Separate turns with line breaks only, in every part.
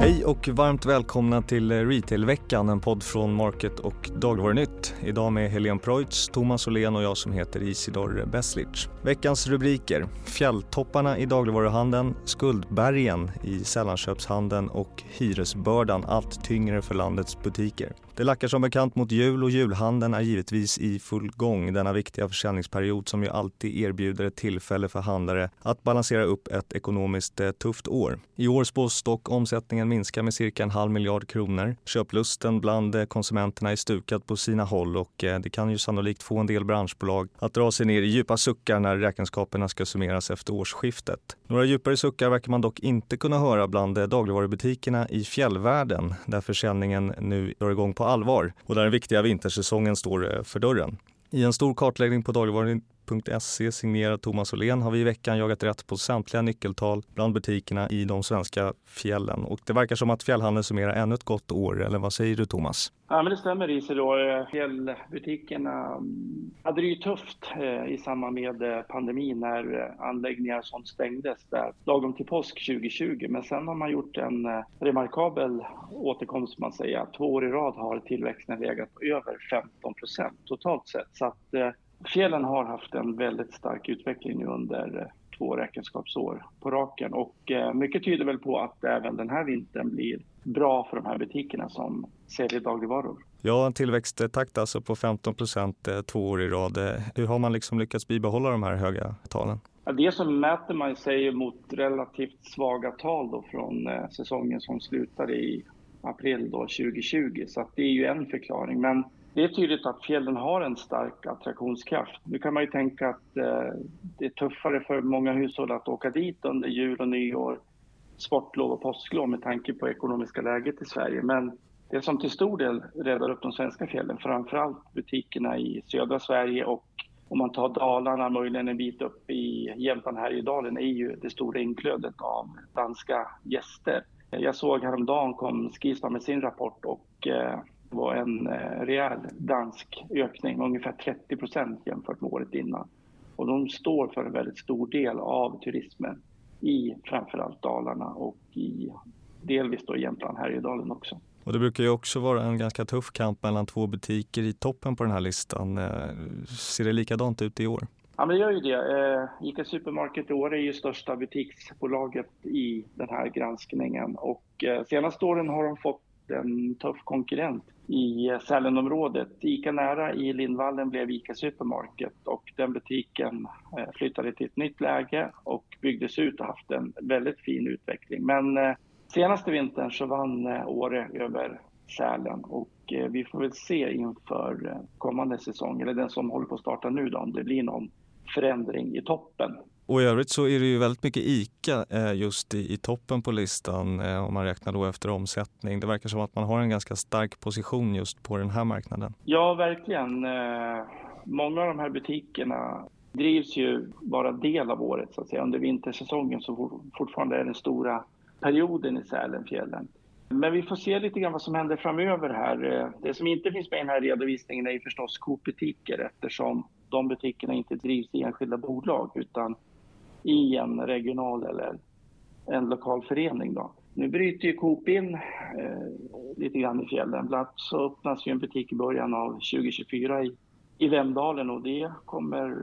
Hej och varmt välkomna till eh, Retailveckan, en podd från Market och Dagligvarunytt. Idag med Helene Preutz, Thomas Åhlén och jag som heter Isidor Beslic. Veckans rubriker. Fjälltopparna i dagligvaruhandeln, skuldbergen i sällanköpshandeln och hyresbördan allt tyngre för landets butiker. Det lackar som bekant mot jul och julhandeln är givetvis i full gång denna viktiga försäljningsperiod som ju alltid erbjuder ett tillfälle för handlare att balansera upp ett ekonomiskt eh, tufft år. I år spås dock omsättningen minska med cirka en halv miljard kronor. Köplusten bland eh, konsumenterna är stukad på sina håll och eh, det kan ju sannolikt få en del branschbolag att dra sig ner i djupa suckar när räkenskaperna ska summeras efter årsskiftet. Några djupare suckar verkar man dock inte kunna höra bland eh, dagligvarubutikerna i fjällvärlden där försäljningen nu drar igång på allvar och där den viktiga vintersäsongen står för dörren. I en stor kartläggning på dagligvaru.se signerad Thomas Åhlén har vi i veckan jagat rätt på samtliga nyckeltal bland butikerna i de svenska fjällen. Och det verkar som att fjällhandeln summerar ännu ett gott år, eller vad säger du Thomas?
Ja, men det stämmer Isidor. Fjällbutikerna mm, hade det ju tufft eh, i samband med eh, pandemin när eh, anläggningar som stängdes där lagom till påsk 2020. Men sen har man gjort en remarkabel återkomst, man säger. Två år i rad har tillväxten legat på över 15 procent totalt sett. Så att Fjällen har haft en väldigt stark utveckling nu under eh, två räkenskapsår på raken och eh, mycket tyder väl på att även den här vintern blir bra för de här butikerna som säljer dagligvaror.
Ja, en tillväxttakt alltså på 15 procent eh, två år i rad. Hur har man liksom lyckats bibehålla de här höga talen?
Det som mäter man sig mot relativt svaga tal då från säsongen som slutade i april då 2020, så det är ju en förklaring. Men det är tydligt att fjällen har en stark attraktionskraft. Nu kan man ju tänka att eh, det är tuffare för många hushåll att åka dit under jul och nyår, sportlov och påsklov med tanke på ekonomiska läget i Sverige. Men det som till stor del räddar upp de svenska fjällen, framförallt butikerna i södra Sverige och om man tar Dalarna, möjligen en bit upp i Jämtland, Härjedalen, är ju det stora inflödet av danska gäster. Jag såg häromdagen kom Skistar med sin rapport och eh, var en eh, rejäl dansk ökning, ungefär 30 procent jämfört med året innan. Och de står för en väldigt stor del av turismen i framförallt Dalarna och i delvis då Jämtland, Härjedalen också.
Och det brukar ju också vara en ganska tuff kamp mellan två butiker i toppen på den här listan. Eh, ser det likadant ut i år?
Ja, men det gör ju det. Eh, Ica Supermarket i år är ju största butiksbolaget i den här granskningen och senaste åren har de fått en tuff konkurrent i Sälenområdet. Ica Nära i Lindvallen blev Ica Supermarket och den butiken eh, flyttade till ett nytt läge och byggdes ut och haft en väldigt fin utveckling. Men eh, senaste vintern så vann eh, Åre över Sälen och vi får väl se inför kommande säsong, eller den som håller på att starta nu då, om det blir någon förändring i toppen.
Och i övrigt så är det ju väldigt mycket ICA eh, just i, i toppen på listan eh, om man räknar då efter omsättning. Det verkar som att man har en ganska stark position just på den här marknaden.
Ja, verkligen. Eh, många av de här butikerna drivs ju bara del av året så att säga. Under vintersäsongen så fortfarande är den stora perioden i Sälenfjällen. Men vi får se lite grann vad som händer framöver här. Det som inte finns med i den här redovisningen är förstås Coop-butiker eftersom de butikerna inte drivs i enskilda bolag utan i en regional eller en lokal förening. Då. Nu bryter ju Coop in eh, lite grann i fjällen. Bland annat så öppnas ju en butik i början av 2024 i, i Vemdalen och det kommer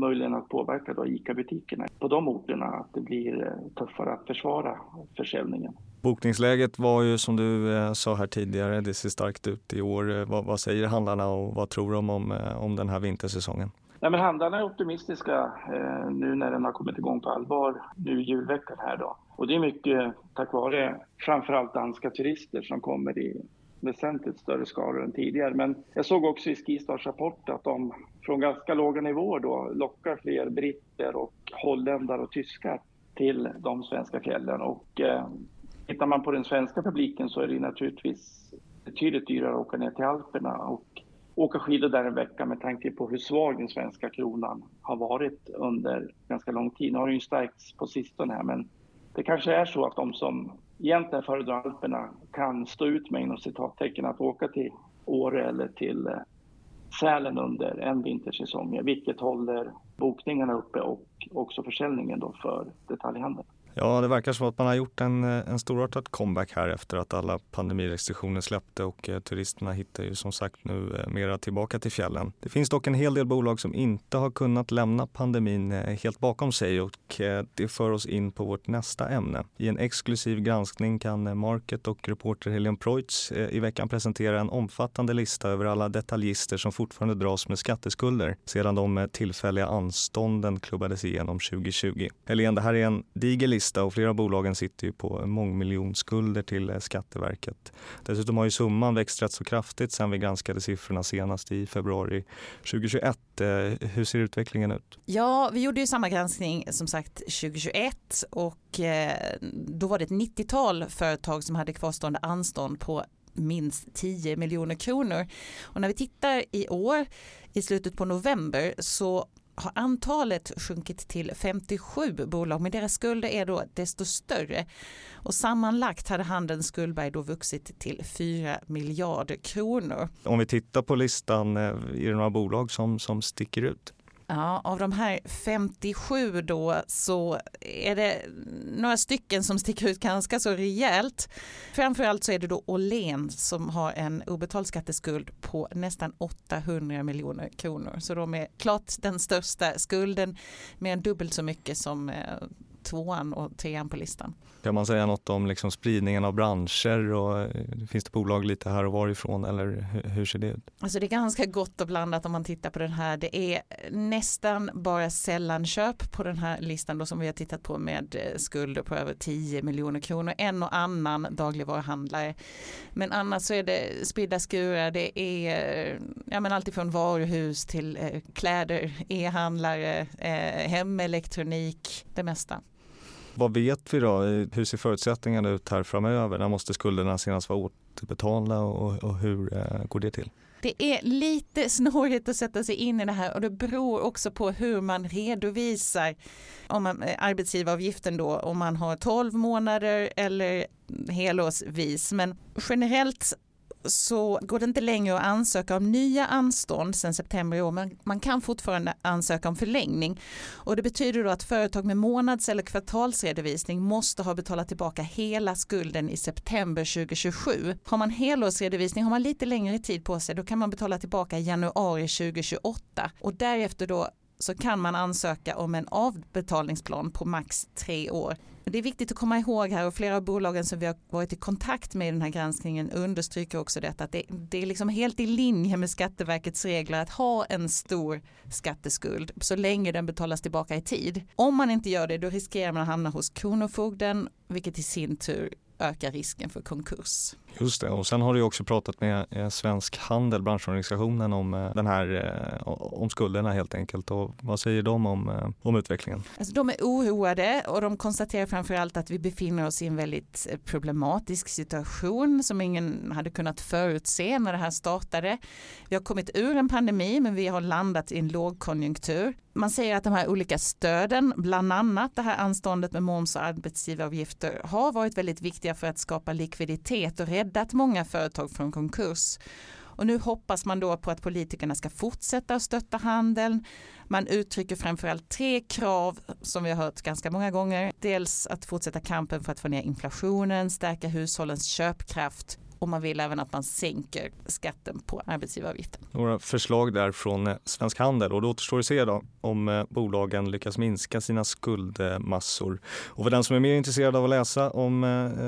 möjligen att påverka då ICA-butikerna på de orterna, att det blir eh, tuffare att försvara försäljningen.
Bokningsläget var ju som du eh, sa här tidigare, det ser starkt ut i år. Eh, vad, vad säger handlarna och vad tror de om, om den här vintersäsongen?
Nej, men handlarna är optimistiska eh, nu när den har kommit igång på allvar nu julveckan här då. Och det är mycket tack vare framförallt danska turister som kommer i väsentligt större skaror än tidigare. Men jag såg också i Skistars rapport att de från ganska låga nivåer då lockar fler britter och holländare och tyskar till de svenska fjällen. Och eh, tittar man på den svenska publiken så är det naturligtvis betydligt dyrare att åka ner till Alperna och åka skidor där en vecka med tanke på hur svag den svenska kronan har varit under ganska lång tid. Nu har den ju stärkts på sistone här, men det kanske är så att de som egentligen föredrar Alperna kan stå ut med inom citattecken att åka till Åre eller till eh, Sälen under en vintersäsong, vilket håller bokningarna uppe och också försäljningen då för detaljhandeln.
Ja, det verkar som att man har gjort en, eh, en storartad comeback här efter att alla pandemirestriktioner släppte och eh, turisterna hittar ju som sagt nu eh, mera tillbaka till fjällen. Det finns dock en hel del bolag som inte har kunnat lämna pandemin eh, helt bakom sig och eh, det för oss in på vårt nästa ämne. I en exklusiv granskning kan eh, Market och reporter Helene Preutz eh, i veckan presentera en omfattande lista över alla detaljister som fortfarande dras med skatteskulder sedan de eh, tillfälliga anstånden klubbades igenom 2020. Helene, det här är en diger lista och flera av bolagen sitter ju på mångmiljonskulder till eh, Skatteverket. Dessutom har ju summan växt rätt så kraftigt sen vi granskade siffrorna senast i februari 2021. Eh, hur ser utvecklingen ut?
Ja, vi gjorde ju samma granskning som sagt 2021 och eh, då var det ett 90-tal företag som hade kvarstående anstånd på minst 10 miljoner kronor. Och när vi tittar i år i slutet på november så har antalet sjunkit till 57 bolag men deras skulder är då desto större. Och sammanlagt hade handelns skuldberg då vuxit till 4 miljarder kronor.
Om vi tittar på listan, eh, är det några bolag som, som sticker ut?
Ja, av de här 57 då så är det några stycken som sticker ut ganska så rejält. Framförallt så är det då Åhlén som har en obetald skatteskuld på nästan 800 miljoner kronor. Så de är klart den största skulden, med en dubbelt så mycket som eh, tvåan och trean på listan.
Kan man säga något om liksom spridningen av branscher och eh, finns det bolag lite här och varifrån eller hur ser det ut?
Alltså det är ganska gott och blandat om man tittar på den här. Det är nästan bara sällanköp på den här listan då som vi har tittat på med eh, skulder på över 10 miljoner kronor. En och annan dagligvaruhandlare. Men annars så är det spridda skurar. Det är ja, men alltifrån varuhus till eh, kläder, e-handlare, eh, hemelektronik, det mesta.
Vad vet vi då? Hur ser förutsättningarna ut här framöver? När måste skulderna senast vara återbetalda och, och hur eh, går det till?
Det är lite snårigt att sätta sig in i det här och det beror också på hur man redovisar om man, eh, arbetsgivaravgiften då, om man har 12 månader eller helårsvis. Men generellt så går det inte längre att ansöka om nya anstånd sedan september i år. Men man kan fortfarande ansöka om förlängning. Och det betyder då att företag med månads eller kvartalsredovisning måste ha betalat tillbaka hela skulden i september 2027. Har man helårsredovisning har man lite längre tid på sig då kan man betala tillbaka i januari 2028 och därefter då så kan man ansöka om en avbetalningsplan på max tre år. Det är viktigt att komma ihåg här och flera av bolagen som vi har varit i kontakt med i den här granskningen understryker också detta att det, det är liksom helt i linje med Skatteverkets regler att ha en stor skatteskuld så länge den betalas tillbaka i tid. Om man inte gör det då riskerar man att hamna hos Kronofogden vilket i sin tur ökar risken för konkurs.
Just det, och sen har du också pratat med eh, Svensk Handel, branschorganisationen, om eh, den här eh, om skulderna helt enkelt. Och vad säger de om, om utvecklingen?
Alltså, de är oroade och de konstaterar framförallt att vi befinner oss i en väldigt problematisk situation som ingen hade kunnat förutse när det här startade. Vi har kommit ur en pandemi men vi har landat i en lågkonjunktur. Man säger att de här olika stöden, bland annat det här anståndet med moms och arbetsgivaravgifter har varit väldigt viktiga för att skapa likviditet och räddat många företag från konkurs. Och nu hoppas man då på att politikerna ska fortsätta att stötta handeln. Man uttrycker framförallt tre krav som vi har hört ganska många gånger. Dels att fortsätta kampen för att få ner inflationen, stärka hushållens köpkraft och man vill även att man sänker skatten på arbetsgivaravgiften.
Några förslag där från eh, Svensk Handel och då återstår att se då om eh, bolagen lyckas minska sina skuldmassor. Och för den som är mer intresserad av att läsa om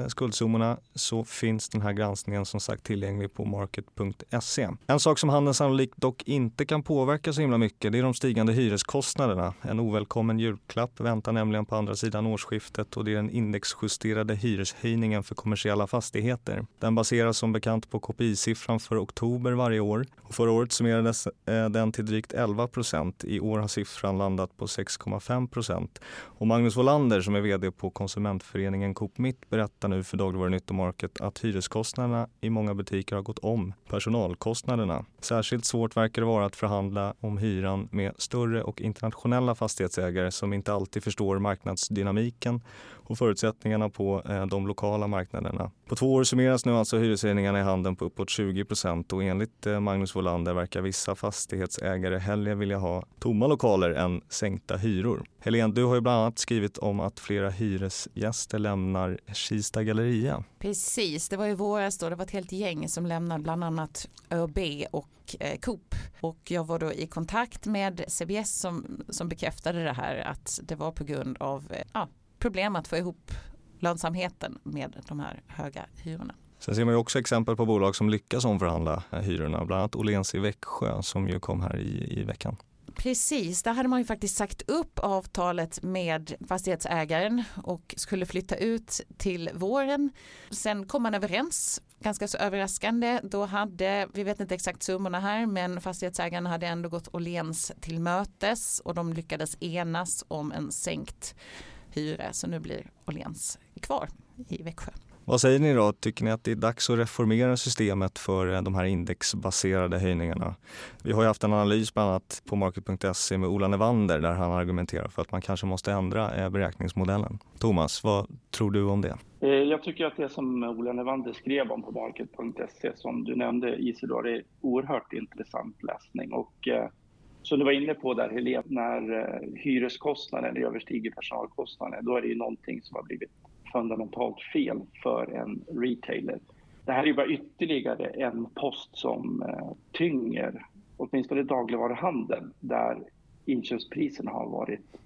skuldzonerna skuldsummorna så finns den här granskningen som sagt tillgänglig på market.se. En sak som handeln sannolikt dock inte kan påverka så himla mycket det är de stigande hyreskostnaderna. En ovälkommen julklapp väntar nämligen på andra sidan årsskiftet och det är den indexjusterade hyreshöjningen för kommersiella fastigheter. Den baserar baseras som bekant på KPI-siffran för oktober varje år. Och förra året summerades eh, den till drygt 11 procent. I år har siffran landat på 6,5 procent. Och Magnus Wolander som är vd på konsumentföreningen Coop Mitt berättar nu för Dagligvarunytt och Market att hyreskostnaderna i många butiker har gått om personalkostnaderna. Särskilt svårt verkar det vara att förhandla om hyran med större och internationella fastighetsägare som inte alltid förstår marknadsdynamiken och förutsättningarna på eh, de lokala marknaderna. På två år summeras nu alltså hyreshöjningarna i handeln på uppåt 20 procent och enligt eh, Magnus Wolander verkar vissa fastighetsägare hellre vilja ha tomma lokaler än sänkta hyror. Helene, du har ju bland annat skrivit om att flera hyresgäster lämnar Kista galleria.
Precis, det var i våras då, det var ett helt gäng som lämnade bland annat ÖB och eh, Coop och jag var då i kontakt med CBS som, som bekräftade det här att det var på grund av eh, ja, problem att få ihop lönsamheten med de här höga hyrorna.
Sen ser man ju också exempel på bolag som lyckas omförhandla eh, hyrorna, bland annat Åhléns i Växjö som ju kom här i, i veckan.
Precis, där hade man ju faktiskt sagt upp avtalet med fastighetsägaren och skulle flytta ut till våren. Sen kom man överens, ganska så överraskande. Då hade, vi vet inte exakt summorna här, men fastighetsägaren hade ändå gått Åhléns till mötes och de lyckades enas om en sänkt hyra. Så nu blir Åhléns kvar i Växjö.
Vad säger ni då? Tycker ni att det är dags att reformera systemet för eh, de här indexbaserade höjningarna? Vi har ju haft en analys bland annat på market.se med Ola Nevander där han argumenterar för att man kanske måste ändra eh, beräkningsmodellen. Thomas, vad tror du om det?
Eh, jag tycker att det som Ola Nevander skrev om på market.se som du nämnde Isidor är oerhört intressant läsning och som du var inne på där Helene, när hyreskostnaden överstiger personalkostnaden då är det ju någonting som har blivit fundamentalt fel för en retailer. Det här är bara ytterligare en post som eh, tynger åtminstone dagligvaruhandeln där inköpspriserna har varit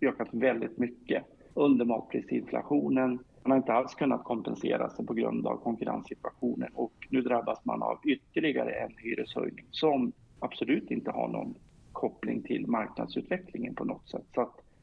ökat väldigt mycket under matprisinflationen. Man har inte alls kunnat kompensera sig på grund av konkurrenssituationen och nu drabbas man av ytterligare en hyreshöjning som absolut inte har någon koppling till marknadsutvecklingen på något sätt. Så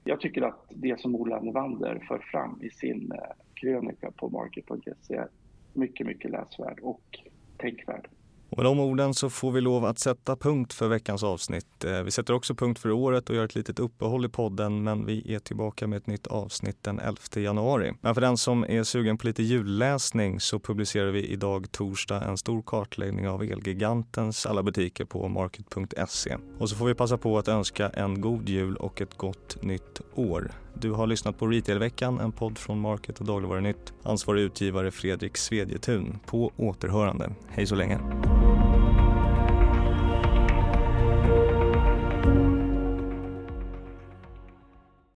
jag tycker att det som Ola Nevander för fram i sin eh, krönika på market.se är mycket, mycket läsvärd och tänkvärd.
Och med de orden så får vi lov att sätta punkt för veckans avsnitt. Eh, vi sätter också punkt för året och gör ett litet uppehåll i podden men vi är tillbaka med ett nytt avsnitt den 11 januari. Men för den som är sugen på lite julläsning så publicerar vi idag torsdag en stor kartläggning av Elgigantens alla butiker på market.se. Och så får vi passa på att önska en god jul och ett gott nytt år. Du har lyssnat på Retailveckan, en podd från Market och Dagligvarunytt. Ansvarig utgivare Fredrik Svedjetun. På återhörande. Hej så länge.